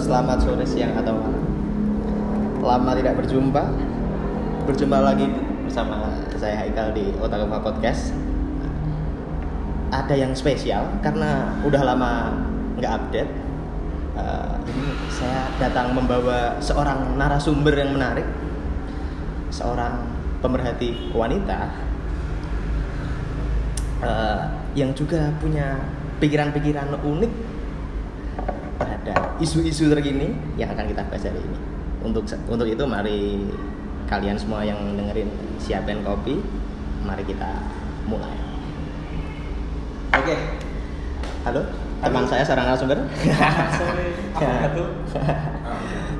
Selamat sore, siang atau malam. Lama tidak berjumpa. Berjumpa lagi bersama saya Haikal di Otakuma Podcast. Ada yang spesial karena udah lama nggak update. Eh, ini saya datang membawa seorang narasumber yang menarik, seorang pemerhati wanita eh, yang juga punya pikiran-pikiran unik isu-isu terkini yang akan kita bahas hari ini. Untuk untuk itu mari kalian semua yang dengerin siapin kopi, mari kita mulai. Oke. Halo, teman saya seorang narasumber.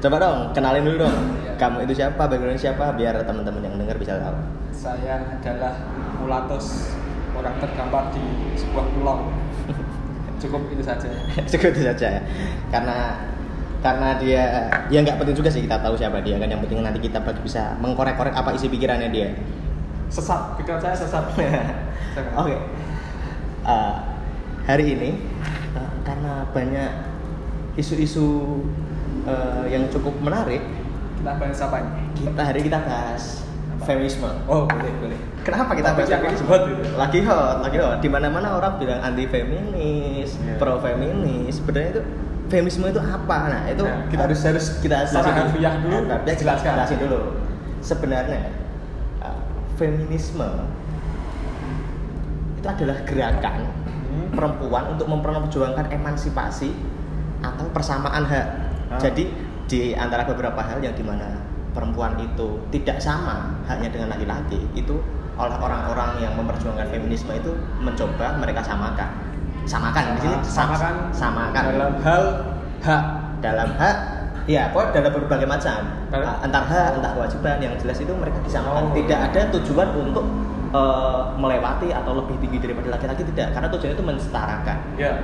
Coba dong, kenalin dulu dong. Kamu itu siapa, background siapa, biar teman-teman yang denger bisa tahu. Saya adalah mulatus orang tergambar di sebuah pulau. Cukup itu saja. Cukup itu saja ya. Karena karena dia ya nggak penting juga sih kita tahu siapa dia kan yang penting nanti kita bisa mengkorek-korek apa isi pikirannya dia. Sesat, pikiran saya sesat. Oke. Eh, hari ini eh, karena banyak isu-isu eh, yang cukup menarik, Kita bahas apa ini? kita hari kita bahas feminisme. Oh, boleh, boleh. Kenapa kita bahas feminisme? hot itu. Lagi hot, lagi hot. Di mana-mana orang bilang anti feminis, Iya. pro feminis. Sebenarnya itu feminisme itu apa? Nah, itu Nah, kita harus harus kita secara harfiah dulu, Nah, harfiah jelaskan. jelasin dulu. Sebenarnya uh, feminisme itu adalah gerakan Hmm. perempuan untuk memperjuangkan emansipasi atau persamaan hak. Ah. Jadi di antara beberapa hal yang di mana perempuan itu tidak sama haknya dengan laki-laki itu oleh orang-orang yang memperjuangkan feminisme itu mencoba mereka samakan. Samakan di sini sam- samakan, samakan dalam hal hak. dalam hak ya pokoknya dalam berbagai macam Uh, entar hak entah kewajiban yang jelas itu mereka disamakan Oh. tidak ada tujuan untuk uh, melewati atau lebih tinggi daripada laki-laki tidak karena tujuannya itu mensetarakan Ya.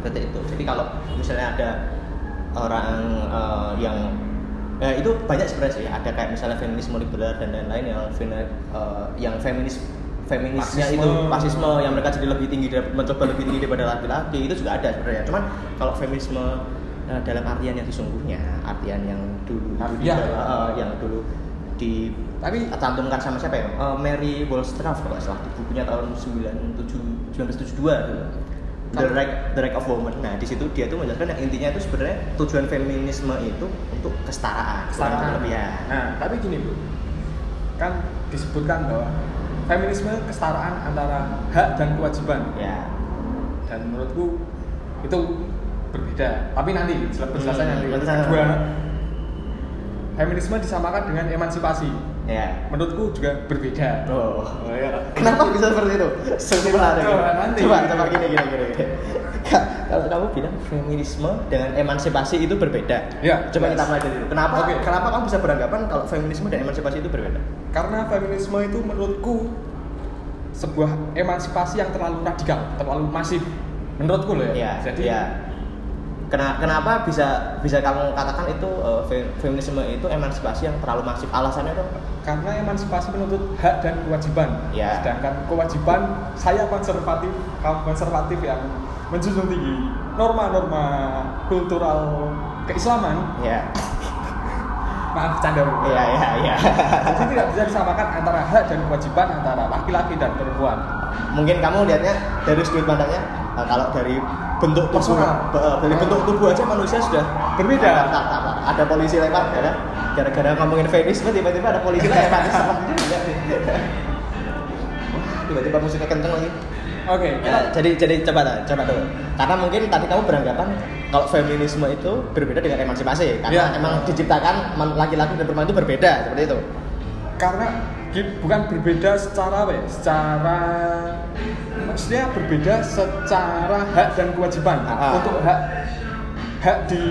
seperti itu jadi kalau misalnya ada orang uh, yang ya itu banyak sebenarnya sih ada kayak misalnya feminisme liberal dan lain-lain yang uh, yang feminis feminisnya itu fasisme yang mereka jadi lebih tinggi mencoba lebih tinggi daripada laki-laki itu juga ada sebenarnya cuman kalau feminisme uh, dalam artian yang sesungguhnya artian yang dulu uh, yang dulu di Tapi cantumkan sama siapa ya? Uh, Mary Wollstonecraft kalau salah di bukunya tahun 97 1972 dulu. The Right The Right of Woman. Nah, di situ dia tuh menjelaskan yang intinya itu sebenarnya tujuan feminisme itu untuk kesetaraan, Kesetaraan. kelebihan. Nah, tapi gini bu, kan disebutkan bahwa feminisme kesetaraan antara hak dan kewajiban. Ya. Dan menurutku itu berbeda. Tapi nanti setelah penjelasan Hmm, nanti. Kedua, feminisme disamakan dengan emansipasi. Ya. Menurutku juga berbeda. Oh. Oh, iya. Kenapa bisa seperti itu? Simpel aja. Coba, nanti. Coba, coba gini gini gini. gini. Ka- Kalau kamu bilang feminisme dengan emansipasi itu berbeda. Ya, Coba jelas. kita pelajari dulu. Kenapa? Oke. Kenapa kamu bisa beranggapan kalau feminisme dan emansipasi itu berbeda? Karena feminisme itu menurutku sebuah emansipasi yang terlalu radikal, terlalu masif. Menurutku loh ya. Iya, Jadi iya. Kena- kenapa bisa bisa kamu katakan itu uh, fe- feminisme itu emansipasi yang terlalu masif? Alasannya itu apa? karena emansipasi menuntut hak dan kewajiban. Ya. Sedangkan kewajiban saya konservatif, kaum konservatif yang menjunjung tinggi norma-norma kultural keislaman. Ya, Maaf canda. Iya, iya, iya. Jadi tidak bisa disamakan antara hak dan kewajiban antara laki-laki dan perempuan. Mungkin kamu lihatnya dari sudut pandangnya uh, kalau dari bentuk tubuh, Personal. uh, dari bentuk tubuh aja manusia sudah Berbeda. Tak, tak, tak, tak. Ada polisi lewat, ya. Gara-gara ngomongin feminisme tiba-tiba ada polisi lewat. Wah, tiba-tiba musiknya kenceng lagi. Oke, Ya, kita jadi jadi coba coba dulu. Karena mungkin tadi kamu beranggapan kalau feminisme itu berbeda dengan emansipasi karena Ya. emang diciptakan laki-laki dan perempuan itu berbeda seperti itu. karena bukan berbeda secara apa ya? Secara maksudnya berbeda secara hak dan kewajiban. Ah. Untuk hak hak di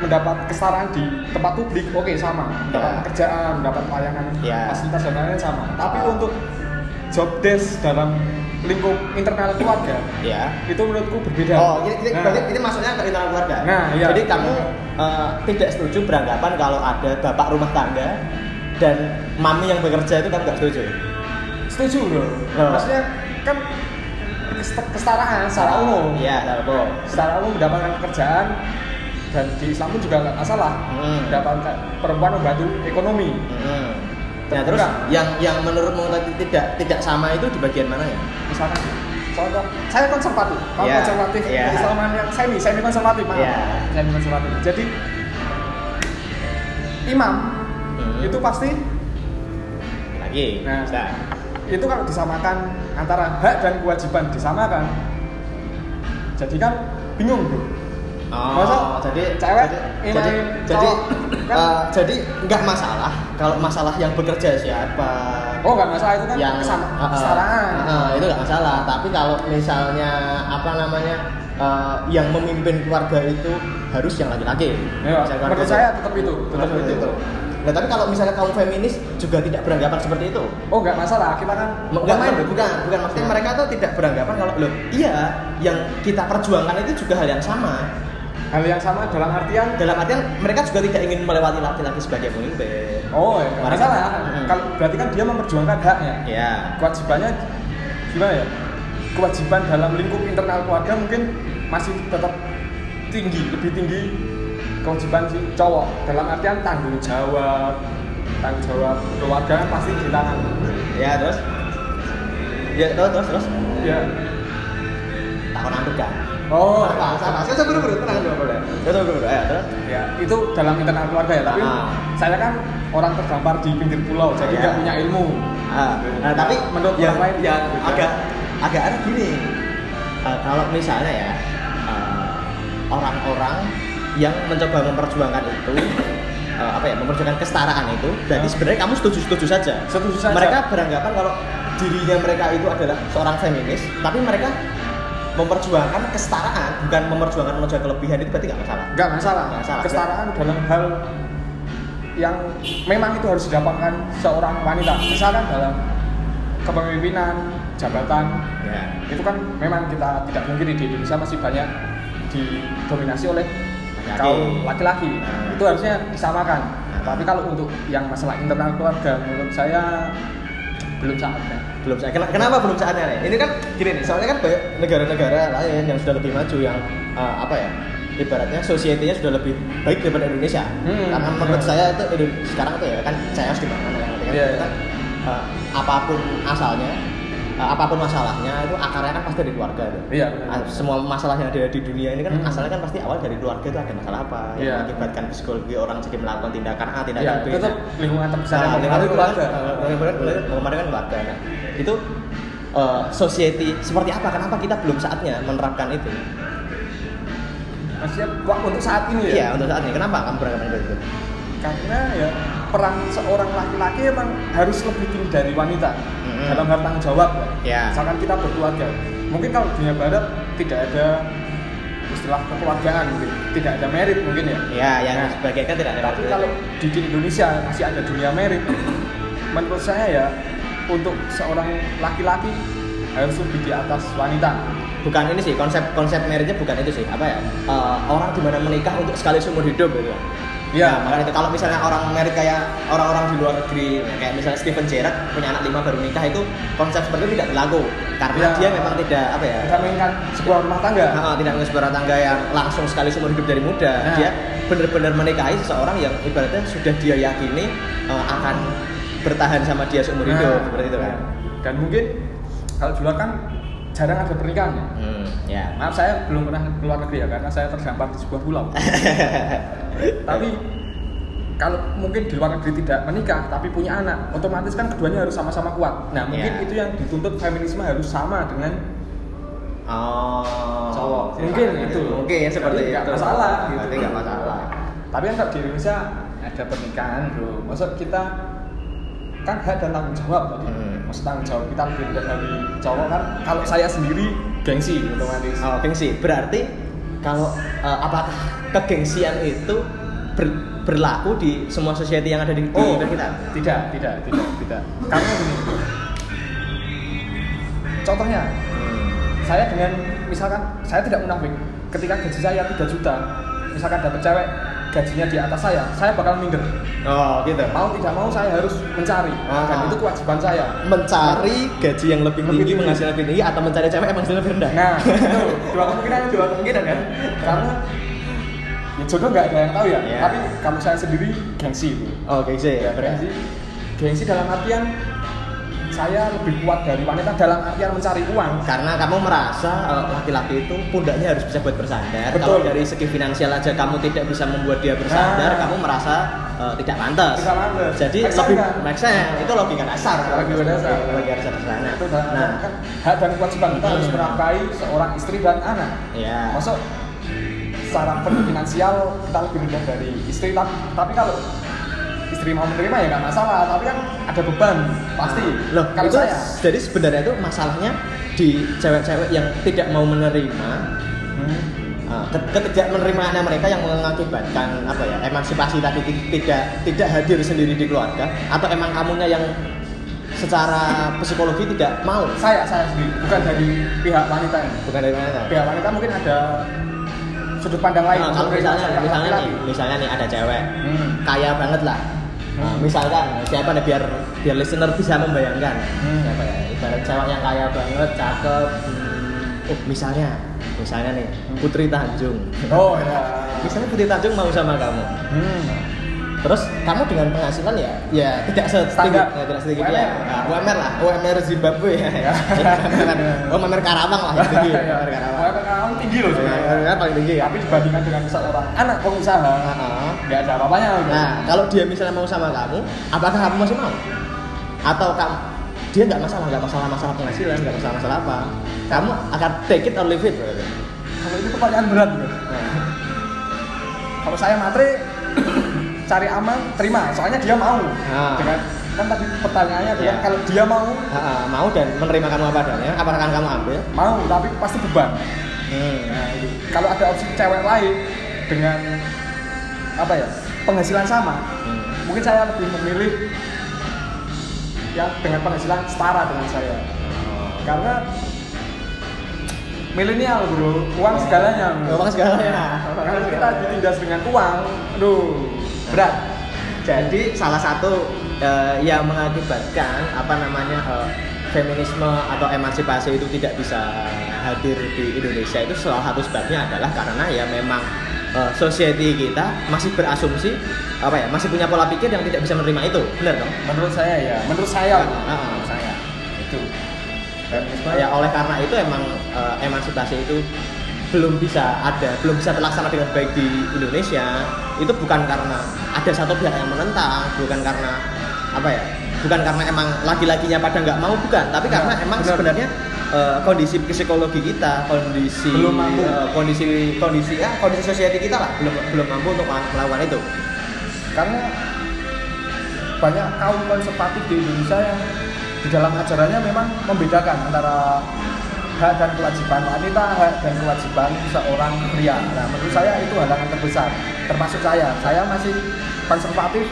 mendapat kesetaraan di tempat publik, oke sama. Mendapat Ya. pekerjaan, mendapat pelayanan, Ya. fasilitas dan lain-lain sama. Tapi Ah. untuk job desk dalam lingkup internal keluarga Ya. itu menurutku berbeda. Oh, ini, ini, Nah, berarti ini maksudnya ke internal keluarga. Nah, iya. Jadi kamu eh, tidak setuju beranggapan kalau ada bapak rumah tangga dan mami yang bekerja itu kamu nggak setuju? setuju bro. Oh. Maksudnya kan kes- kesetaraan secara umum. Iya, secara umum. secara umum mendapatkan pekerjaan dan di Islam pun juga nggak masalah Hmm. dapat perempuan membantu ekonomi Hmm. Nah terus yang yang menurutmu tadi tidak tidak sama itu di bagian mana ya? misalkan contoh saya konservatif kalau Iya, konservatif iya. keislaman yang semi semi konservatif maaf Iya. semi konservatif jadi imam Hmm. itu pasti Lagi. Nah. Bisa. itu kalau disamakan antara hak dan kewajiban disamakan jadi kan bingung bro Oh, Masa jadi cewek jadi jadi, jadi, kan? eh, jadi nggak masalah kalau masalah yang bekerja siapa oh nggak masalah itu kan yang kesama eh, eh, kesetaraan eh, eh, itu nggak masalah tapi kalau misalnya apa namanya eh, yang memimpin keluarga itu harus yang laki-laki Ya, menurut saya tetap itu tetap Tetap itu, itu nah tapi kalau misalnya kaum feminis juga tidak beranggapan seperti itu. Oh nggak masalah. Kita kan Bukan, main. bukan, bukan, maksudnya. Mereka tuh tidak beranggapan kalau loh iya yang kita perjuangkan itu juga hal yang sama. Hal yang sama dalam artian? Dalam artian mereka juga tidak ingin melewati laki-laki sebagai pemimpin. Oh ya nggak Mereka- masalah. Hmm. kalau berarti kan dia memperjuangkan haknya. Ya kewajibannya gimana ya? Kewajiban dalam lingkup internal keluarga mungkin masih tetap tinggi lebih tinggi kewajiban si cowok. Dalam artian tanggung jawab tanggung jawab keluarga kan pasti di tangan. Ya terus? Ya terus terus terus? Ya. Takon anduk kan oh apa salah saya buru buru tenang dulu boleh. Ya ya terus? Ya itu dalam internal keluarga ya tapi Ah. saya kan orang terdampar di pinggir pulau jadi Ya. nggak punya ilmu. Ah, nah, tapi menurut yang orang lain yang beda. agak agak aneh gini. Eh, kalau misalnya ya orang-orang yang mencoba memperjuangkan itu eh, apa ya memperjuangkan kesetaraan itu berarti Ah. sebenarnya kamu setuju setuju saja Setuju saja. mereka beranggapan kalau dirinya mereka itu adalah seorang feminis tapi mereka memperjuangkan kesetaraan bukan memperjuangkan menjaga kelebihan itu berarti nggak masalah nggak masalah. Masalah. kesetaraan dalam hal yang memang itu harus didapatkan seorang wanita misalkan dalam kepemimpinan jabatan ya itu kan memang kita tidak mungkin di Indonesia masih banyak didominasi oleh Laki-laki. kaum laki-laki Nah. itu harusnya disamakan Nah. tapi kalau untuk yang masalah internal keluarga menurut saya belum saatnya belum saat ken- kenapa belum saatnya nih ini kan gini nih soalnya kan banyak negara-negara lain yang sudah lebih maju yang eh, apa ya ibaratnya society-nya sudah lebih baik daripada Indonesia Hmm, karena menurut saya itu sekarang tuh ya kan saya di mana kan, Iya, iya. kan, eh, apa pun asalnya apa pun masalahnya itu akarnya kan pasti dari keluarga tuh. Iya, Ah, semua masalah yang ada di dunia ini kan Hmm. asalnya kan pasti awal dari keluarga itu ada masalah apa Iya. yang mengakibatkan psikologi orang jadi melakukan tindakan A tindakan ya B tetap Nah, lingkungan terbesar Nah, lingkungan mempengaruhi keluarga keluarga. Kemarin kan keluarga. Nah, itu eh, society seperti apa? Kenapa kita belum saatnya menerapkan itu? maksudnya wa- untuk saat ini ya Iya, untuk saat ini. Kenapa kamu beranggapan seperti itu? karena ya peran seorang laki-laki emang harus lebih tinggi dari wanita Mm-mm. dalam hal tanggung jawab Ya. misalkan kita berkeluarga mungkin kalau dunia barat tidak ada istilah kekeluargaan mungkin. Tidak ada merit mungkin ya. Ya, yang Nah, sebagai kan tidak ada tapi kalau di, di Indonesia masih ada dunia merit menurut saya ya untuk seorang laki-laki harus lebih di atas wanita. Bukan ini sih konsep konsep meritnya bukan itu sih. Apa ya? Eh, orang di mana menikah untuk sekali seumur hidup gitu Iya. Nah, makanya itu kalau misalnya orang merit kayak orang-orang di luar negeri kayak misalnya Steven Gerrard punya anak lima baru nikah itu konsep seperti itu tidak berlaku karena Iya. dia memang tidak apa ya kita menginginkan sebuah rumah tangga Nah, tidak mengurus rumah tangga yang langsung sekali seumur hidup dari muda. Nah. Dia benar-benar menikahi seseorang yang ibaratnya sudah dia yakini eh, akan bertahan sama dia seumur Nah, hidup seperti itu kan. dan mungkin kalau luar kan jarang ada pernikahan ya Hmm, ya. Maaf saya belum pernah keluar negeri ya karena saya terdampar di sebuah pulau. tapi kalau mungkin di luar negeri tidak menikah tapi punya anak, otomatis kan keduanya harus sama-sama kuat. Nah mungkin Ya. itu yang dituntut feminisme harus sama dengan Oh. Cowok. Mungkin itu. Mungkin seperti Tapi itu. nggak masalah, gitu. Nggak masalah. tapi kan di Indonesia ada pernikahan bro. Maksud kita kan hak dan tanggung jawab tadi. Hmm. Maksud tanggung jawab kita lebih rendah dari cowok kan. Kalau saya sendiri gengsi otomatis. Oh, gengsi. Berarti kalau eh, apakah kegengsian itu ber- berlaku di semua society yang ada di, di Oh, kita? tidak, tidak, tidak, tidak. Karena gini, contohnya, saya dengan misalkan saya tidak munafik, ketika gaji saya 3 juta, misalkan dapat cewek gajinya di atas saya, saya bakal minder. Oh, gitu. Mau tidak mau saya harus mencari, Ah. dan itu kewajiban saya. mencari gaji yang lebih Lebih tinggi, tinggi. penghasilan lebih tinggi atau mencari cewek yang penghasilan lebih rendah? Nah, itu dua kemungkinan dua kemungkinan kan? karena ya jodoh nggak ada yang tahu ya Iya. tapi kalau saya sendiri gengsi itu Oh, gengsi ya, gengsi gengsi dalam artian saya lebih kuat dari wanita dalam artian mencari uang Karena kamu merasa eh, laki-laki itu pundaknya harus bisa buat bersandar. Betul. Kalau dari segi finansial aja kamu tidak bisa membuat dia bersandar, Nah. kamu merasa eh, tidak pantas. Tidak pantas. Jadi Make lebih kan? make sense. itu logika dasar. Logika dasar. Logika dasar sana. itu dalam Nah, kan hak dan kewajiban kita harus Hmm. menafkahi seorang istri dan anak ya. masuk secara finansial kita lebih rendah dari istri tapi, tapi kalau istri mau menerima ya nggak masalah tapi kan ada beban pasti. Loh, kalau itu saya. jadi sebenarnya itu masalahnya di cewek-cewek yang tidak mau menerima hmm, uh, ke- ketidakmenerimaannya mereka yang mengakibatkan apa ya emansipasi tadi ti- tidak tidak hadir sendiri di keluarga atau emang kamunya yang secara psikologi tidak mau? Saya saya sendiri bukan dari pihak wanita ini. Bukan dari mana pihak wanita mungkin ada sudut pandang lain. Nah, kalau misalnya misalnya nih misalnya nih ada cewek. Hmm. kaya banget lah Hmm. misalkan siapa nih biar biar listener bisa membayangkan Hmm. siapa ya ibarat cewek yang kaya banget cakep hmm, oh misalnya misalnya nih Hmm. Putri Tanjung oh ya misalnya Putri Tanjung mau sama kamu hmm. terus kamu dengan penghasilan ya ya tidak setinggi ya, tidak setinggi UMR. dia nah, UMR lah UMR Zimbabwe ya oh UMR Karawang lah yang tinggi Ya, UMR Karawang UMR Karawang tinggi loh sebenarnya. Paling tinggi ya tapi dibandingkan dengan seorang anak pengusaha. Nggak ada apa-apanya. Nah, kalau dia misalnya mau sama kamu, apakah kamu masih mau? Atau kamu dia nggak masalah, nggak masalah masalah penghasilan, nggak masalah masalah apa? Kamu akan take it or leave it. berarti. kalau itu pertanyaan berat bro Nah, kalau saya matre cari aman terima soalnya dia mau Ah. dengan kan tadi pertanyaannya adalah Iya. kalau dia mau ha-ha, mau dan menerima kamu apa adanya, apakah akan kamu ambil? mau tapi pasti beban Hmm. nah, kalau ada opsi cewek lain dengan apa ya penghasilan sama. Hmm. mungkin saya lebih memilih yang dengan penghasilan setara dengan saya. Karena milenial bro. Uang segalanya bro. Uang segalanya. kalau kita ditindas dengan uang aduh berat. Jadi salah satu eh, yang mengakibatkan apa namanya eh, feminisme atau emansipasi itu tidak bisa hadir di Indonesia itu salah satu sebabnya adalah karena ya memang eh, society kita masih berasumsi apa ya masih punya pola pikir yang tidak bisa menerima itu benar dong menurut saya ya menurut saya loh. Ah, ah. menurut saya itu ya oleh karena itu emang eh, emansipasi itu belum bisa ada belum bisa terlaksana dengan baik di Indonesia itu bukan karena ada satu pihak yang menentang bukan karena apa ya bukan karena emang laki-lakinya pada nggak mau bukan tapi karena emang benar. sebenarnya eh, kondisi psikologi kita kondisi Belum mampu. eh, kondisi kondisi ya kondisi society kita lah belum belum mampu untuk melakukan itu karena banyak kaum konservatif di Indonesia yang di dalam ajarannya memang membedakan antara hak dan kewajiban wanita, hak dan kewajiban seorang pria. Nah, menurut saya itu halangan terbesar. Termasuk saya, saya masih konservatif,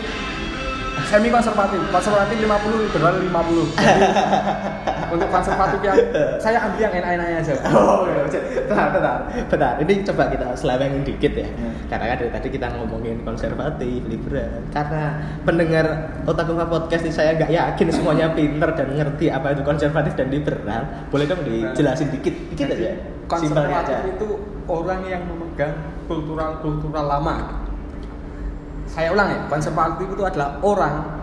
semi konservatif, konservatif 50, liberal 50. Jadi, untuk konservatif yang saya ambil yang enak-enaknya aja. Oh, iya. bentar, bentar, bentar. Ini coba kita selewengin dikit ya. Hmm. Karena kan dari tadi kita ngomongin konservatif, liberal. Karena pendengar Otakufa Podcast ini saya nggak yakin semuanya pinter dan ngerti apa itu konservatif dan liberal. Boleh dong dijelasin dikit, dikit aja. Simpelnya aja. Konservatif itu orang yang memegang kultural-kultural lama. Saya ulang ya, konservatif itu adalah orang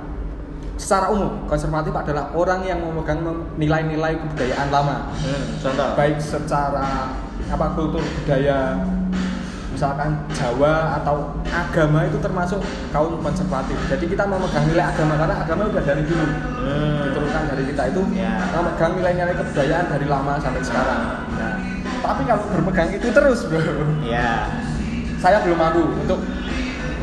secara umum konservatif adalah orang yang memegang mem- nilai-nilai kebudayaan lama, Hmm, contoh. baik secara apa kultur budaya misalkan Jawa atau agama itu termasuk kaum konservatif. Jadi kita memegang nilai agama karena agama udah dari dulu Hmm. diturunkan dari kita itu Ya. memegang nilai-nilai kebudayaan dari lama sampai sekarang. Nah, tapi kalau berpegang itu terus, bro, Ya. saya belum mampu untuk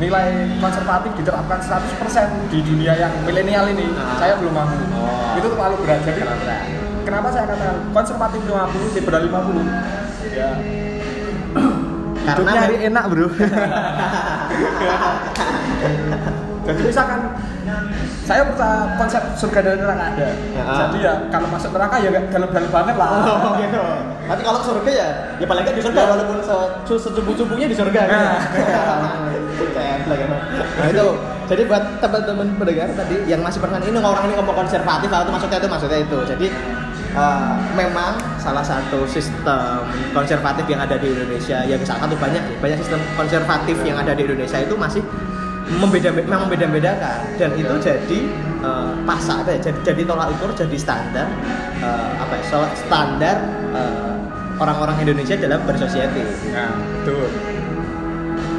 nilai konservatif diterapkan 100% di dunia yang milenial ini. Ah. Saya belum mampu. Oh. Itu terlalu berat. Jadi berat. kenapa saya katakan konservatif 50, liberal 50? Ya. Karena hari enak, bro. Jadi misalkan saya percaya konsep surga dan neraka ada. Ya. Jadi ya kalau masuk neraka ya dalam-dalam banget lah. Oh, gitu. Nanti kalau surga ya, ya paling nggak di surga walaupun se secubu-cubunya di surga. gitu. Nah. Gitu. Nah itu, jadi buat teman-teman pendengar tadi yang masih pernah ini orang ini ngomong konservatif, atau maksudnya itu maksudnya itu. Jadi eh, memang salah satu sistem konservatif yang ada di Indonesia ya salah satu banyak ya, banyak sistem konservatif yang ada di Indonesia itu masih membeda memang membeda-bedakan dan itu jadi eh, pasak ya, jadi jadi tolak ukur jadi standar eh, apa ya standar eh, orang-orang Indonesia dalam bersosiati Nah, betul.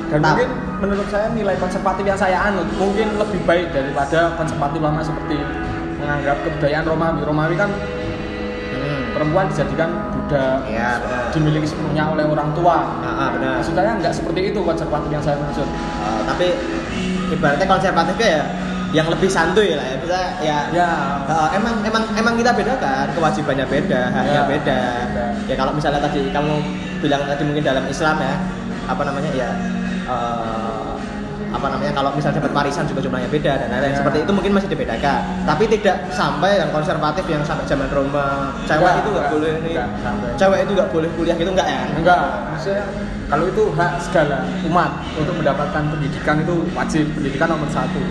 Dan Nah. mungkin menurut saya nilai konservatif yang saya anut mungkin lebih baik daripada konservatif lama seperti menganggap kebudayaan Romawi. Romawi kan Hmm. perempuan dijadikan budak, benar. dimiliki sepenuhnya oleh orang tua. Ah, ah, benar. Maksud saya nggak seperti itu konservatif yang saya maksud. Eh, tapi ibaratnya konservatifnya ya yang lebih santuy lah ya. Bisa ya Ya, eh, emang emang emang kita bedakan kewajibannya beda haknya Ya, beda. Beda. ya kalau misalnya tadi kamu bilang tadi mungkin dalam Islam ya apa namanya ya eh, apa namanya kalau misalnya dapat warisan juga jumlahnya beda dan lain-lain. Ya. seperti itu mungkin masih dibedakan. Tapi tidak sampai yang konservatif yang sampai zaman Roma. Cewek Enggak, itu nggak boleh sampai. cewek itu nggak boleh kuliah gitu enggak ya? Enggak. Maksudnya kalau itu hak segala umat untuk mendapatkan pendidikan itu wajib. Pendidikan nomor satu.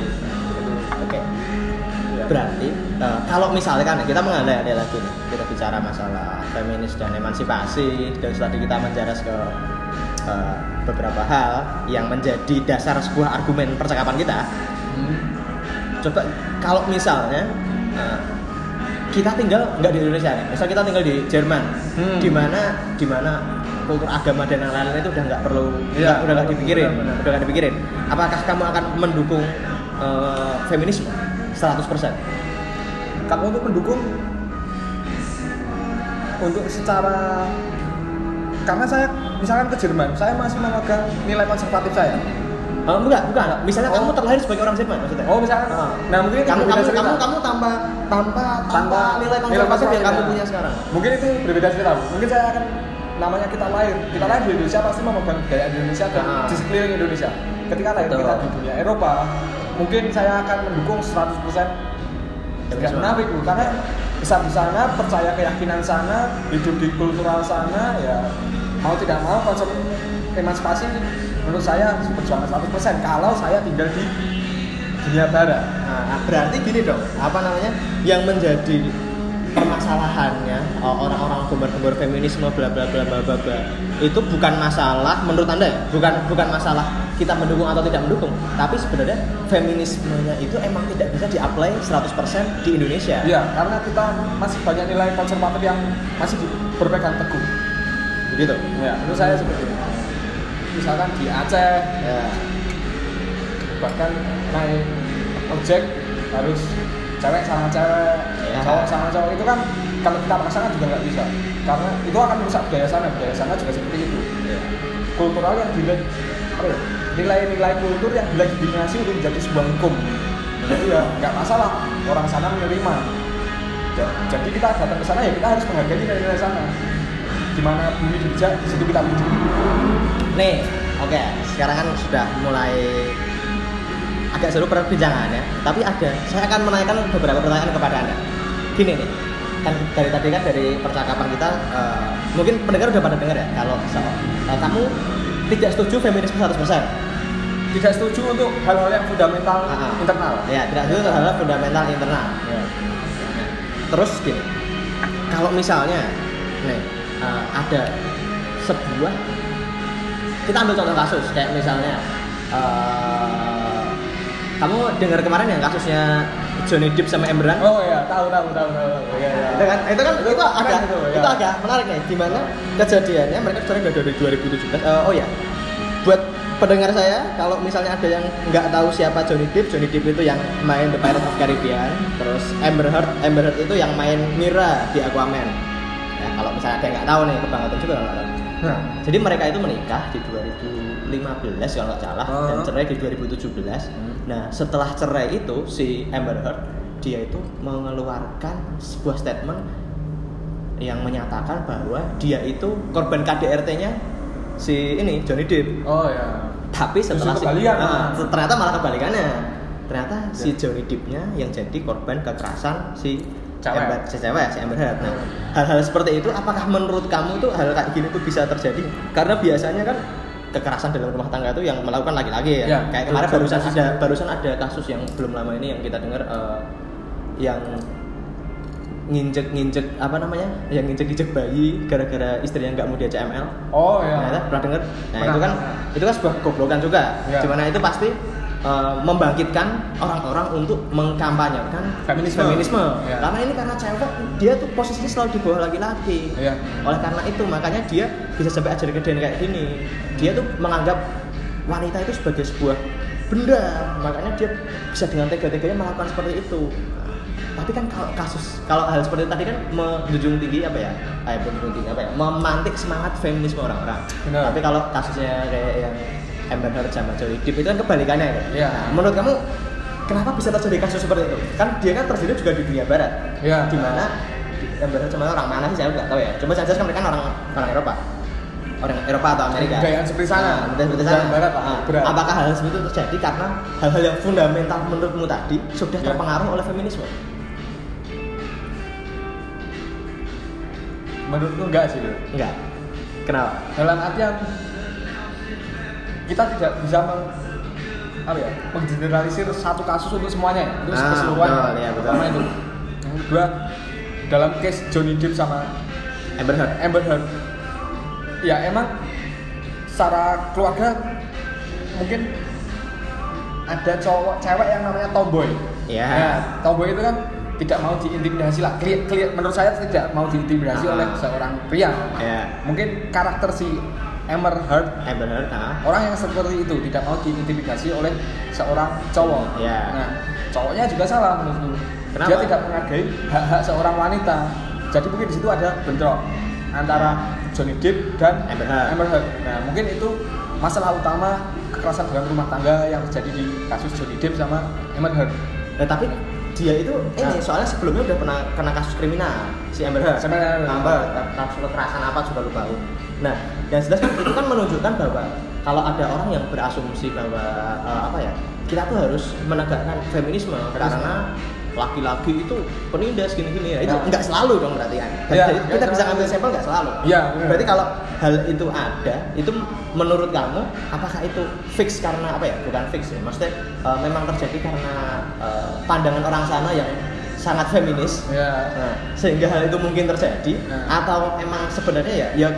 Berarti eh, kalau misalkan ya, kita mengandai-andai lagi nih, kita bicara masalah feminis dan emansipasi, dan tadi kita menjaras ke eh, beberapa hal yang menjadi dasar sebuah argumen percakapan kita. Hmm. Coba kalau misalnya eh, kita tinggal nggak di Indonesia nih, misal kita tinggal di Jerman, Hmm. di mana di mana kultur agama dan lain-lain itu udah nggak perlu, nggak- udah nggak dipikirin, benar, benar. udah nggak dipikirin. Apakah kamu akan mendukung eh, feminisme 100%? Kamu untuk mendukung untuk secara karena saya misalkan ke Jerman, saya masih memegang nilai konservatif saya. Oh, enggak, bukan. Misalnya Oh. kamu terlahir sebagai orang Jerman maksudnya. Oh, misalkan. Ah. Nah, mungkin kamu kamu, cerita. kamu kamu tanpa tanpa tanpa nilai konservatif yang kamu konservatif. punya sekarang. Mungkin itu berbeda cerita. Mungkin saya akan namanya kita lahir. Kita lahir di Indonesia pasti memegang budaya Indonesia dan Ah. di sekeliling Indonesia. Ketika lahir Betul. kita di dunia Eropa, mungkin saya akan mendukung 100% tidak menafik Bu. karena besar di sana, percaya keyakinan sana, hidup di kultural sana, ya mau tidak mau konsep emansipasi menurut saya perjuangan 100% kalau saya tinggal di dunia barat. Nah, berarti gini dong, apa namanya? Yang menjadi permasalahannya oh, orang-orang gembar-gembar feminisme bla bla bla bla bla bla itu bukan masalah menurut anda ya bukan bukan masalah kita mendukung atau tidak mendukung tapi sebenarnya feminismenya itu emang tidak bisa di-apply 100% di Indonesia Iya, karena kita masih banyak nilai konservatif yang masih berpegang teguh. begitu Ya, menurut saya seperti itu. Misalkan di Aceh, ya bahkan naik ojek harus cewek sama cewek, Ya. cowok sama cowok itu kan kalau kita paksakan juga nggak bisa, karena itu akan merusak budaya sana. Budaya sana juga seperti itu. Kultural yang dilihat apa ya, nilai-nilai kultur yang dilegitimasi untuk menjadi sebuah hukum. Jadi ya nggak masalah orang sana menerima. Ja- Jadi kita datang ke sana ya kita harus menghargai nilai-nilai sana. Di mana bumi dipijak, di situ kita wujud. Nih, oke, sekarang kan sudah mulai agak seru perbincangan ya. Tapi ada, saya akan menanyakan beberapa pertanyaan kepada anda. Gini nih, kan dari tadi kan dari percakapan kita, eh, mungkin pendengar udah pada dengar ya, kalau so- eh, kamu tidak setuju feminisme 100%. Tidak setuju untuk hal-hal yang fundamental Ah, ah. internal. Ya, tidak setuju terhadap fundamental internal. Ya. Terus gini, kalau misalnya, nih eh, ada sebuah, kita ambil contoh kasus kayak misalnya, eh, kamu dengar kemarin yang kasusnya Johnny Depp sama Amber Heard? Oh ya, tahu tahu tahu tahu. Ya, ya. itu kan itu kan itu, keren agak itu, itu, ya. agak menarik nih di mana kejadiannya mereka sebenarnya udah dari 2017 Eh, oh ya buat pendengar saya kalau misalnya ada yang nggak tahu siapa Johnny Depp Johnny Depp itu yang main The Pirates of Caribbean terus Amber Heard Amber Heard itu yang main Mira di Aquaman ya kalau misalnya ada yang nggak tahu nih kebangetan juga nggak tahu Nah, jadi mereka itu menikah di 2015 kalau nggak salah dan Oh. cerai di 2017. Hmm. Nah setelah cerai itu si Amber Heard dia itu mengeluarkan sebuah statement yang menyatakan bahwa dia itu korban KDRT-nya si ini Johnny Depp. oh ya. Tapi setelah si, Nah, ternyata malah kebalikannya. Ternyata si Ya. Johnny Depp-nya yang jadi korban kekerasan si Cewek. Amber, si cewek, si Amber Heard. Nah, hal-hal seperti itu apakah menurut kamu tuh hal kayak gini tuh bisa terjadi? Karena biasanya kan kekerasan dalam rumah tangga itu yang melakukan laki-laki ya. Ya, kayak kemarin barusan betul. ada barusan ada kasus yang belum lama ini yang kita dengar eh, yang nginjek nginjek apa namanya yang nginjek nginjek bayi gara-gara istrinya nggak mau diajak ML Oh ya. Nah, pernah dengar? Nah, Pernah. itu kan itu kan sebuah goblokan juga. Ya. Di mana itu pasti eh, membangkitkan orang-orang untuk mengkampanyekan Feminisme. feminisme. Ya. Karena ini karena cewek dia tuh posisinya selalu di bawah laki-laki. Iya. Oleh karena itu makanya dia bisa sampai ajar gedean kayak gini. Dia tuh menganggap wanita itu sebagai sebuah benda. Makanya dia bisa dengan tega-teganya melakukan seperti itu. Tapi kan kalau kasus kalau hal seperti tadi kan menjunjung tinggi apa ya? Eh, menjunjung tinggi apa ya? Memantik semangat feminisme orang-orang. Tapi kalau kasusnya kayak yang Amber Heard sama Johnny Depp itu kan kebalikannya kan? Iya. Nah, menurut kamu kenapa bisa terjadi kasus seperti itu? Kan dia kan terjadi juga di dunia barat. Iya. Di mana Amber Heard sama orang mana sih saya nggak tahu ya. Cuma saya kan mereka kan orang orang Eropa. Orang Eropa atau Amerika. Gayaan seperti sana. Nah, seperti sana. barat Nah, berat. apakah hal seperti itu terjadi karena hal-hal yang fundamental menurutmu tadi sudah Iya. terpengaruh oleh feminisme? Menurutku enggak sih. Enggak. Kenapa? Dalam artian kita tidak bisa meng, apa ya, menggeneralisir satu kasus untuk semuanya, ya, untuk Ah, keseluruhannya. betul, iya, betul. Pertama itu. Yang kedua, dalam case Johnny Depp sama Amber Heard. Amber Heard, ya emang secara keluarga mungkin ada cowok cewek yang namanya tomboy. Iya. Nah, tomboy itu kan tidak mau diintimidasi lah. Clear, clear, menurut saya tidak mau diintimidasi Ah. oleh seorang pria. Ya. Mungkin karakter si Amber Heard Amber Heard, nah. orang yang seperti itu tidak mau diintimidasi oleh seorang cowok. Iya. Nah, cowoknya juga salah menurutku. Kenapa? Dia tidak menghargai hak-hak seorang wanita. Jadi mungkin di situ ada bentrok antara Johnny Depp dan Amber Heard. Amber Heard. Nah, mungkin itu masalah utama kekerasan dalam rumah tangga yang terjadi di kasus Johnny Depp sama Amber Heard. Nah, tapi dia itu ini Nah. soalnya sebelumnya udah pernah kena kasus kriminal si Amber Heard. Amber. Amber kasus kekerasan apa juga lupa. Nah, yang jelas kan itu kan menunjukkan bahwa kalau ada orang yang berasumsi bahwa eh, apa ya kita tuh harus menegakkan feminisme karena laki-laki itu penindas gini-gini ya itu Nah. nggak selalu dong berarti kan Jadi nggak kita bisa selalu. ambil sampel nggak selalu Iya, benar. berarti kalau hal itu ada itu menurut kamu apakah itu fix karena apa ya bukan fix ya maksudnya eh, memang terjadi karena eh, pandangan orang sana yang sangat feminis Ya. Nah, sehingga hal itu mungkin terjadi Nah. atau emang sebenarnya ya ya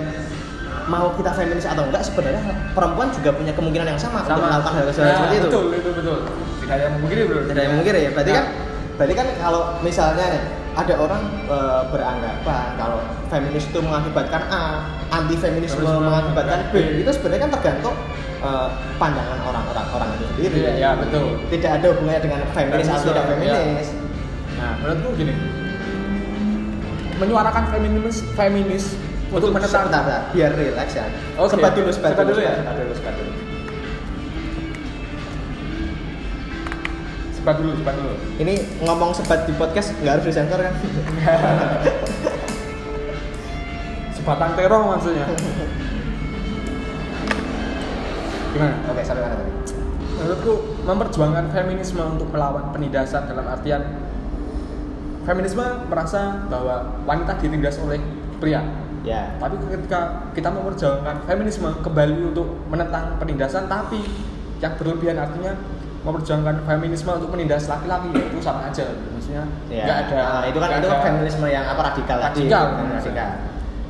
mau kita feminis atau enggak sebenarnya perempuan juga punya kemungkinan yang sama, untuk melakukan hal kesalahan Ya, seperti itu. Betul, itu betul. Tidak ada yang memungkiri, Bro. Tidak ada yang mungkir ya. Berarti Nah. kan berarti kan kalau misalnya nih ada orang eh, beranggapan kalau feminis itu mengakibatkan A, anti feminisme Feminisme mengakibatkan B, B. itu sebenarnya kan tergantung eh, pandangan orang-orang orang itu sendiri. Iya, ya, betul. Tidak ada hubungannya dengan feminis atau tidak ya. feminis. Nah, menurutku gini. Menyuarakan feminis feminis untuk sebentar, sebentar, biar relax ya. Oke. Sebat dulu, sebat, Sebat dulu, dulu ya? sebat dulu, sebat dulu. sebat dulu, sebat dulu. Ini ngomong sebat di podcast nggak harus disensor kan? Sebatang terong maksudnya. Gimana? Oke, sampai mana tadi? Menurutku memperjuangkan feminisme untuk melawan penindasan dalam artian feminisme merasa bahwa wanita ditindas oleh pria. Ya. Tapi ketika kita memperjuangkan feminisme kembali untuk menentang penindasan, tapi yang berlebihan artinya memperjuangkan feminisme untuk menindas laki-laki itu sama aja. Maksudnya Ya. nggak ada. Nah, itu kan itu kan feminisme yang apa radikal tadi. Radikal. Kan, radikal.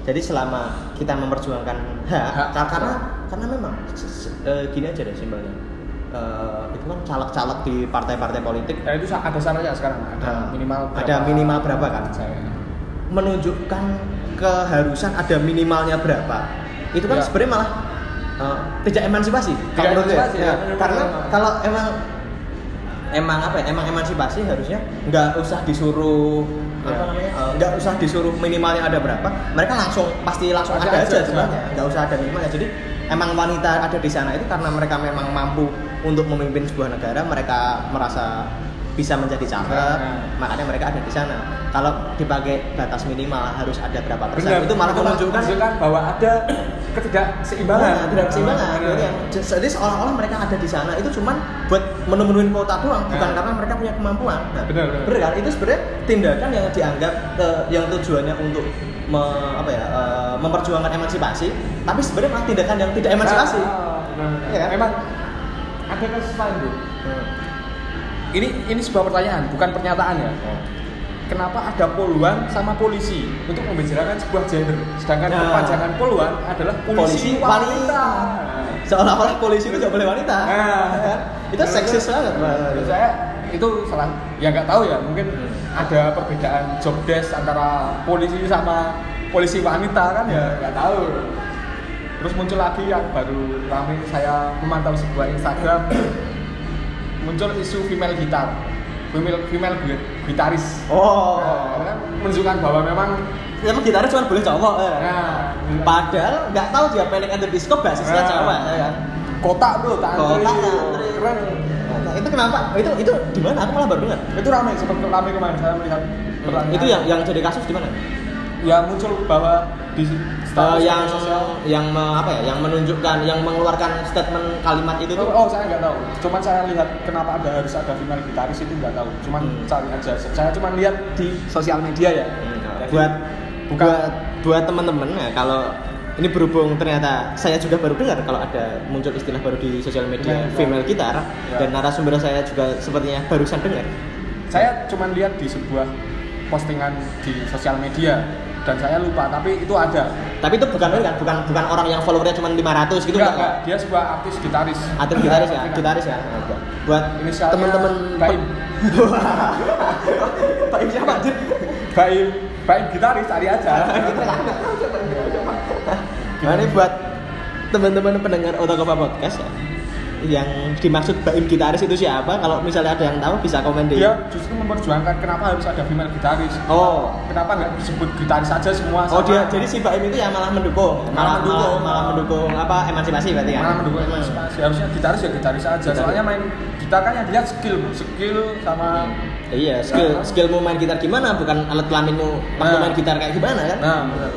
Jadi selama kita memperjuangkan hak, Hak. ka- karena karena memang eh, gini aja deh simpelnya. Eh, itu kan caleg-caleg di partai-partai politik Ya itu ada syaratnya sekarang ada Nah, minimal ada minimal berapa kan? Saya. menunjukkan keharusan ada minimalnya berapa itu kan Ya. sebenarnya malah uh, tidak emansipasi kalau menurut emansipasi, ya. ya, karena kalau emang emang apa ya emang emansipasi harusnya nggak usah disuruh Ya. apa namanya uh, nggak usah disuruh minimalnya ada berapa mereka langsung pasti langsung Ada ada, aja, aja sebenarnya ya. nggak usah ada minimalnya jadi emang wanita ada di sana itu karena mereka memang mampu untuk memimpin sebuah negara mereka merasa bisa menjadi caleg Nah. makanya mereka ada di sana kalau dipakai batas minimal harus ada berapa persen Benar. itu malah menunjukkan bahwa ada ketidakseimbangan. Nah, tidak keseimbangan Benar. Berarti yang- jadi seolah-olah mereka ada di sana itu cuman buat memenuhi kuota doang bukan Nah. karena mereka punya kemampuan nah, Benar, benar. kan itu sebenarnya tindakan yang dianggap eh, yang tujuannya untuk me- apa ya eh, memperjuangkan emansipasi tapi sebenarnya malah tindakan yang tidak emansipasi Ah, benar. Iya kan? Memang ada kasus lain, Bu. Hmm. Ini ini sebuah pertanyaan, bukan pernyataan ya. Oh. kenapa ada poluan sama polisi untuk membicarakan sebuah gender sedangkan Nah. kepanjangan poluan adalah polisi, Polisi wanita. Seolah-olah polisi itu gak boleh wanita. Nah. Itu seksis banget. Menurut saya itu salah ya nggak tahu ya mungkin Hmm. ada perbedaan job desk antara polisi sama polisi wanita kan ya nggak tahu terus muncul lagi yang baru rame saya memantau sebuah Instagram muncul isu female gitar female female gitaris Oh. Nah, menunjukkan bahwa memang Emang gitarnya cuma boleh cowok. Ya. nah Padahal nggak tahu dia Panic at the Disco basisnya Nah. cowok ya kan. kotak bro tak Kotak, antri. keren Nah, itu kenapa? Itu itu di mana? Aku malah baru dengar. itu ramai seperti ramai kemarin saya melihat pertanyaan. Itu yang yang jadi kasus di mana? Ya muncul bahwa di status yang sosial yang me- apa ya? Yang menunjukkan, yang mengeluarkan statement kalimat itu tuh. Oh, saya nggak tahu. Cuman saya lihat kenapa ada harus ada female gitaris itu nggak tahu. Cuman Hmm. cari aja. Saya cuma lihat di sosial media ya. Hmm, Jadi, buat bukan buat buat teman-teman ya kalau ini berhubung ternyata saya juga baru dengar kalau ada muncul istilah baru di sosial media Female female gitar Ya. dan narasumber saya juga sepertinya barusan dengar. saya cuman lihat di sebuah postingan di sosial media dan saya lupa tapi itu ada. Tapi itu bukan kan bukan bukan orang yang followernya cuma 500 gitu Enggak, enggak. Dia sebuah artis gitaris. Atau gitaris ya, gitaris ya. Buat teman-teman Baim. Baim siapa anjir? Baim, Baim gitaris cari aja. Gimana nih buat teman-teman pendengar Otokova Podcast ya? Yang dimaksud Baim gitaris itu siapa? Kalau misalnya ada yang tahu bisa komen di Dia justru memperjuangkan kenapa harus ada female gitaris. Oh, Kenapa nggak disebut gitaris aja semua? Oh sama- dia jadi si Baim itu yang malah mendukung, malah Malah mendukung. malah, malah mendukung apa emansipasi berarti kan? Malah mendukung Hmm. emansipasi. Harusnya gitaris ya gitaris aja. Gitaris. Soalnya main gitar kan yang dilihat skill, skill sama Iya, skill skillmu main gitar gimana, bukan alat kelaminmu waktu Nah. main gitar kayak gimana kan? Nah, benar.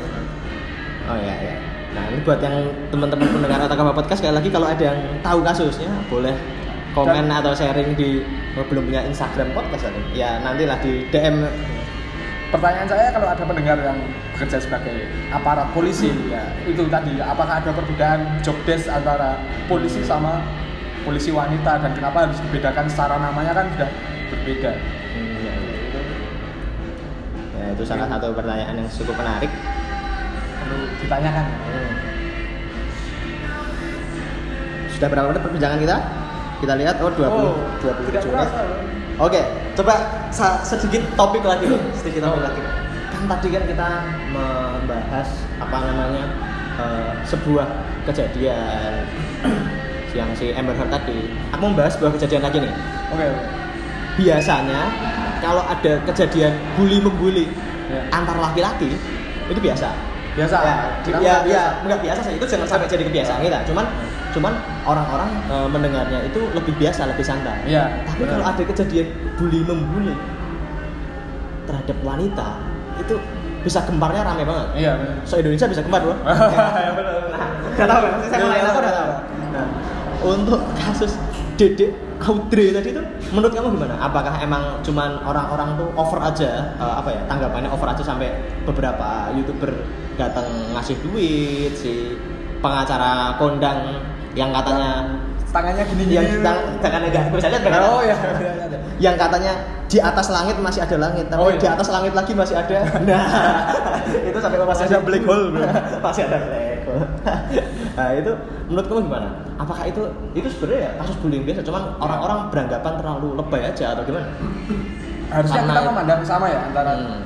Oh iya iya. Buat yang teman-teman pendengar Otakama Podcast sekali lagi kalau ada yang tahu kasusnya boleh komen Dan- atau sharing di oh, belum punya Instagram podcast ada. Ya nantilah di DM. Pertanyaan saya kalau ada pendengar yang bekerja sebagai aparat polisi ya itu tadi apakah ada perbedaan job desk antara polisi sama polisi wanita dan kenapa harus dibedakan secara namanya kan sudah berbeda. Hmm, ya, itu. Ya itu salah satu pertanyaan yang cukup menarik. Perlu ditanyakan. Hmm. Sudah berapa menit perbincangan kita? Kita lihat oh 20 Oh, 27 tidak menit. terasa. Oke, coba sedikit topik lagi nih, sedikit topik lagi. Kan tadi kan kita membahas apa namanya eh, sebuah kejadian yang si Amber Heard tadi. Aku mau membahas sebuah kejadian lagi nih. Oke. oke. Biasanya kalau ada kejadian bully membuli Ya. antar laki-laki itu biasa. Biasa. Ya, Kita ya, biasa. ya, enggak biasa sih. Itu jangan sampai jadi kebiasaan kita. Cuman cuman orang-orang eh, mendengarnya itu lebih biasa, lebih santai. Iya. Tapi kalau ada kejadian bully membuli terhadap wanita itu bisa gemparnya rame banget. Iya. So Indonesia bisa gempar bro. Ya, benar. Nah, udah tahu kan? Saya mulai aku udah tahu. Nah, untuk kasus Dede Audrey tadi itu menurut kamu gimana? Apakah emang cuman orang-orang tuh over aja eh, apa ya tanggapannya over aja sampai beberapa youtuber datang ngasih duit si pengacara kondang yang katanya Tangannya gini-gini. yang tang- tangannya enggak bisa lihat? Oh ya. yang katanya di atas langit masih ada langit tapi Oh, iya. di atas langit lagi masih ada nah itu sampai masih Masih ada black hole, bro. masih ada black hole nah itu menurut kamu gimana apakah itu itu sebenarnya ya kasus bullying biasa cuman orang-orang beranggapan terlalu lebay aja atau gimana Harusnya Karena- kita memandang sama ya antara Hmm.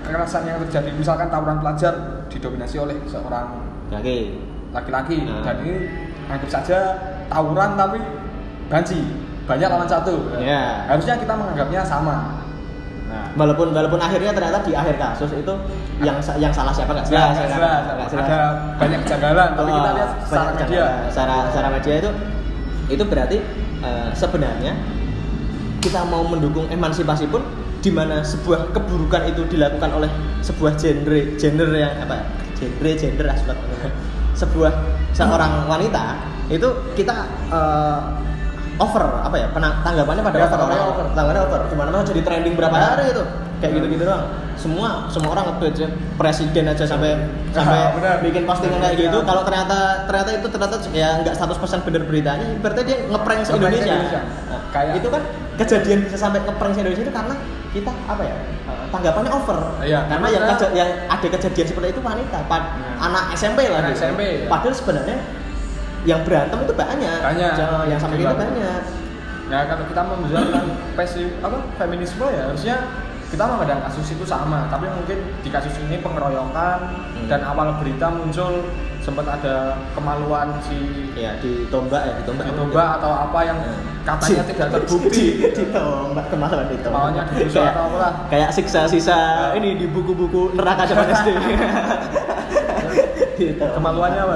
kekerasan yang terjadi misalkan tawuran pelajar didominasi oleh seorang oke laki-laki Nah. dan ini anggap saja tawuran tapi banci. Banyak lawan satu. Ya. harusnya kita menganggapnya sama. Nah walaupun walaupun akhirnya ternyata di akhir kasus itu yang yang salah siapa? Nggak Jelas, jelas, jelas, jelas. ada banyak kejanggalan tapi kita Oh, lihat secara media. cara- secara secara media itu itu berarti eh, sebenarnya kita mau mendukung emansipasi pun di mana sebuah keburukan itu dilakukan oleh sebuah genre genre yang apa genre gender aspek sebuah seorang wanita itu kita eh, over apa ya penang, tanggapannya pada Ya, over tanggapannya orang over. tanggapannya over gimana mana jadi trending berapa Ya. hari itu kayak Ya. gitu gitu doang semua semua orang nge-tweet aja presiden aja sampai Ya, sampai benar. bikin postingan kayak Ya. gitu kalau ternyata ternyata itu ternyata ya nggak 100% bener beritanya berarti dia ngeprank se Indonesia, se-Indonesia. Nah, Kayak- itu kan kejadian bisa sampai ngeprank Indonesia itu karena kita apa ya eh, tanggapannya over Iya, karena yang yang ada kejadian seperti itu wanita pad- Ya. anak SMP lah Anak gitu. SMP, ya. padahal sebenarnya yang berantem itu banyak Banyak. Jangan- yang sampai itu banyak Nah kalau kita membicarakan pesi apa feminisme ya harusnya kita memandang kasus itu sama, tapi mungkin di kasus ini pengeroyokan Hmm. dan awal berita muncul sempat ada kemaluan si ya ditombak ya ditombak ditombak atau apa yang Ya. katanya tidak terbukti. ditombak kemaluan ditombak Kemaluannya digusur Kayak- atau apa. kayak siksa-sisa Ya. ini di buku-buku neraka zaman SD. Kemaluannya apa?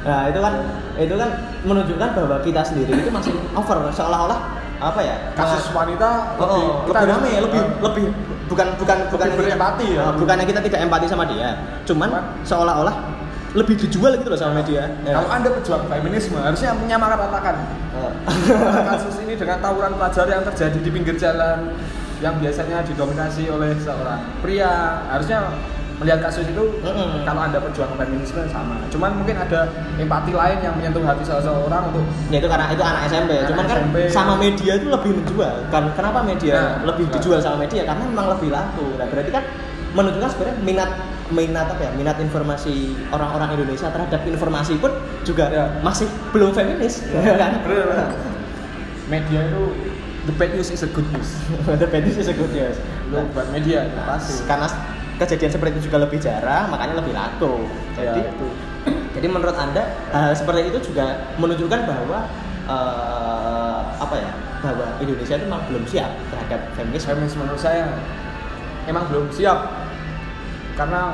Nah itu kan itu kan menunjukkan bahwa kita sendiri itu masih over seolah-olah apa ya Kasus nah, wanita Oh, lebih oh, kita lebih rame ya, lebih lebih bukan bukan bukan berempati ya. Eh, bukannya kita tidak empati sama dia, cuman Cuman- seolah-olah lebih dijual gitu loh sama media. Ya. Kalau anda pejuang feminisme harusnya menyamaratakan Eh. kasus ini dengan tawuran pelajar yang terjadi di pinggir jalan yang biasanya didominasi oleh seorang pria harusnya melihat kasus itu kalau anda pejuang feminisme sama cuman mungkin ada empati lain yang menyentuh hati seseorang untuk Ya itu karena itu anak SMP, Anak cuman kan SMP. sama media itu lebih menjual. Kan kenapa media Nah, lebih nah. dijual sama media? Karena memang lebih laku. Nah, berarti kan menunjukkan sebenarnya minat minat apa ya? Minat informasi orang-orang Indonesia terhadap informasi pun juga Ya. masih belum feminis, ya kan? Bener, bener. media itu the bad news is a good news The fetish is a good news. Lu buat media itu pasti Karena kejadian seperti itu juga lebih jarang, makanya lebih laku. Ya, Jadi itu. Jadi menurut anda hal seperti itu juga menunjukkan bahwa eh, apa ya bahwa Indonesia itu memang belum siap terhadap feminis. feminis menurut saya emang belum siap karena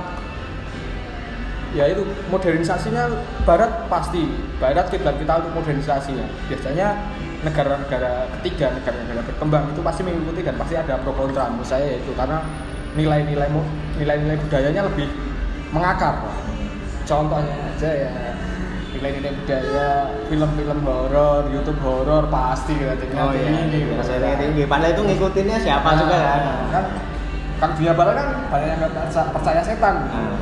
ya itu modernisasinya Barat pasti Barat kiblat kita untuk modernisasinya biasanya negara-negara ketiga negara-negara berkembang itu pasti mengikuti dan pasti ada pro kontra menurut saya itu karena nilai-nilai nilai-nilai budayanya lebih mengakar contohnya aja ya nilai-nilai budaya film-film horor YouTube horor pasti ratingnya Oh iya, tinggi gitu. tinggi. Padahal itu ngikutinnya siapa juga kan. kan kan dunia barat kan banyak yang percaya, setan. Nah,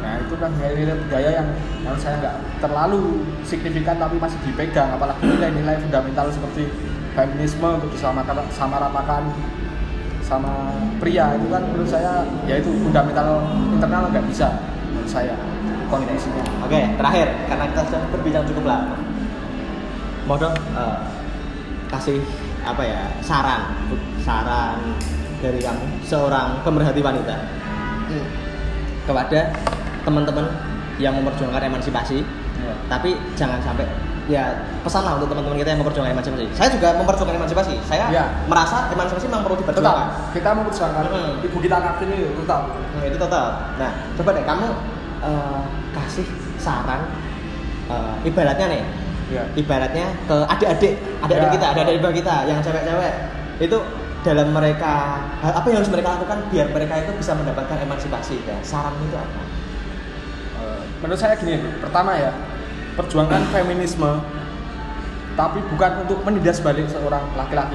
nah itu kan nilai-nilai budaya yang menurut saya nggak terlalu signifikan tapi masih dipegang. Apalagi nilai-nilai fundamental seperti feminisme untuk disamaratakan samaratakan sama pria itu kan menurut saya ya itu fundamental internal nggak bisa menurut saya kondisinya. Oke, terakhir karena kita sudah berbincang cukup lama. Mau dong eh, kasih apa ya saran, saran dari kamu seorang pemerhati wanita Hmm. kepada teman-teman yang memperjuangkan emansipasi, Ya. tapi jangan sampai ya pesan lah untuk teman-teman kita yang memperjuangkan emansipasi. Saya juga memperjuangkan emansipasi. Saya Ya. merasa emansipasi memang perlu tetap diperjuangkan. kita memperjuangkan Hmm. ibu kita kartini itu tetap Nah, itu tetap. Nah, coba deh kamu eh, kasih saran eh, ibaratnya nih, ya ibaratnya ke adik-adik, adik-adik Ya. kita, adik-adik ibu kita yang cewek-cewek itu dalam mereka apa yang harus mereka lakukan biar mereka itu bisa mendapatkan emansipasi ya. Saran itu apa? Eh, menurut saya gini pertama ya perjuangkan feminisme tapi bukan untuk menindas balik seorang laki-laki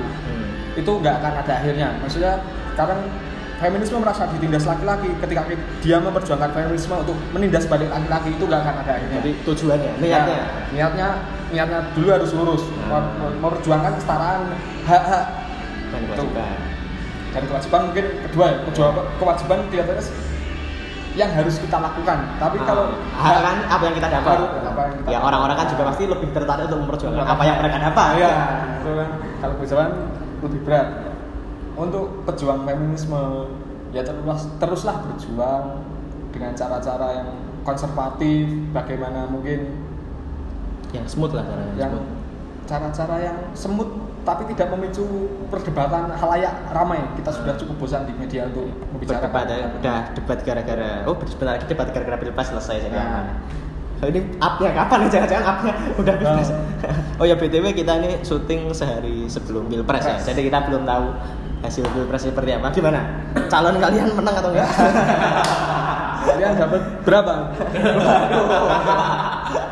itu nggak akan ada akhirnya maksudnya sekarang feminisme merasa ditindas laki-laki ketika dia memperjuangkan feminisme untuk menindas balik laki-laki itu nggak akan ada akhirnya Jadi tujuannya, Ya, niatnya. niatnya niatnya dulu harus lurus Nah. Mem- memperjuangkan kesetaraan hak-hak dan kewajiban. dan kewajiban mungkin kedua ya kewajiban, kewajiban kelihatannya yang harus kita lakukan tapi kalau hal kan apa yang kita dapat. Apa yang kita ya orang-orang kan juga pasti lebih tertarik untuk memperjuangkan apa yang mereka dapat. ya itu kan kalau kewajiban lebih berat untuk pejuang feminisme ya terus teruslah berjuang dengan cara-cara yang konservatif bagaimana mungkin Yang smooth lah caranya. yang cara-cara yang semut tapi tidak memicu perdebatan halayak ramai. Kita sudah cukup bosan di media untuk berdebat membicarakan ya. udah debat gara-gara oh sebentar lagi debat gara-gara pilpres selesai jadi Nah. aman Oh, ini upnya kapan nih? Jangan-jangan upnya udah pilpres oh ya btw kita ini syuting sehari sebelum pilpres ya. Jadi kita belum tahu hasil pilpres seperti apa. Gimana? Calon kalian menang atau enggak? Kalian dapat berapa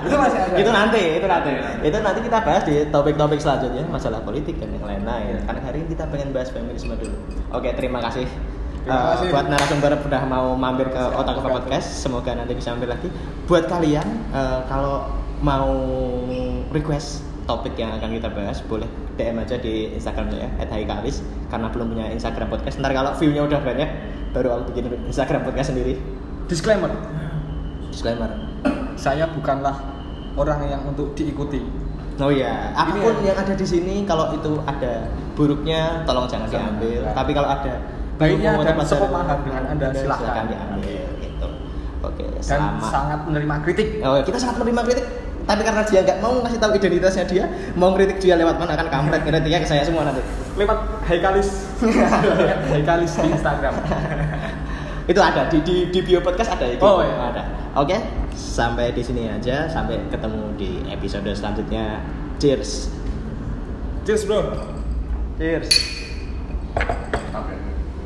itu masih ada. itu nanti itu nanti. Iya. itu nanti kita bahas di topik-topik selanjutnya masalah politik dan yang lain-lain. Karena hari ini kita pengen bahas feminisme dulu. Oke terima kasih. Terima Eh, kasih. buat narasumber udah mau mampir ke Otak siap. Podcast semoga nanti bisa mampir lagi. Buat kalian eh, kalau mau request topik yang akan kita bahas boleh DM aja di Instagram saya @haikalis karena belum punya Instagram podcast. Ntar kalau view-nya udah banyak baru aku bikin Instagram podcast sendiri. Disclaimer, disclaimer. Saya bukanlah orang yang untuk diikuti. Oh iya, apa pun ya. yang ada di sini kalau itu ada buruknya tolong jangan Jangan. diambil. Nah. Tapi kalau ada Baiknya dan sepemahaman dengan Anda, silakan. diambil gitu. Oke, Dan sama. sangat menerima kritik. Oh, kita sangat menerima kritik. Tapi karena dia nggak mau ngasih tahu identitasnya dia, mau kritik dia lewat mana kan kampret kritiknya ke saya semua nanti. Lewat Haikalis. Haikalis di Instagram. Itu ada di di, di bio podcast ada itu. Oh, iya. Ada. Oke, sampai di sini aja. Sampai ketemu di episode selanjutnya. Cheers. Cheers, Bro. Cheers.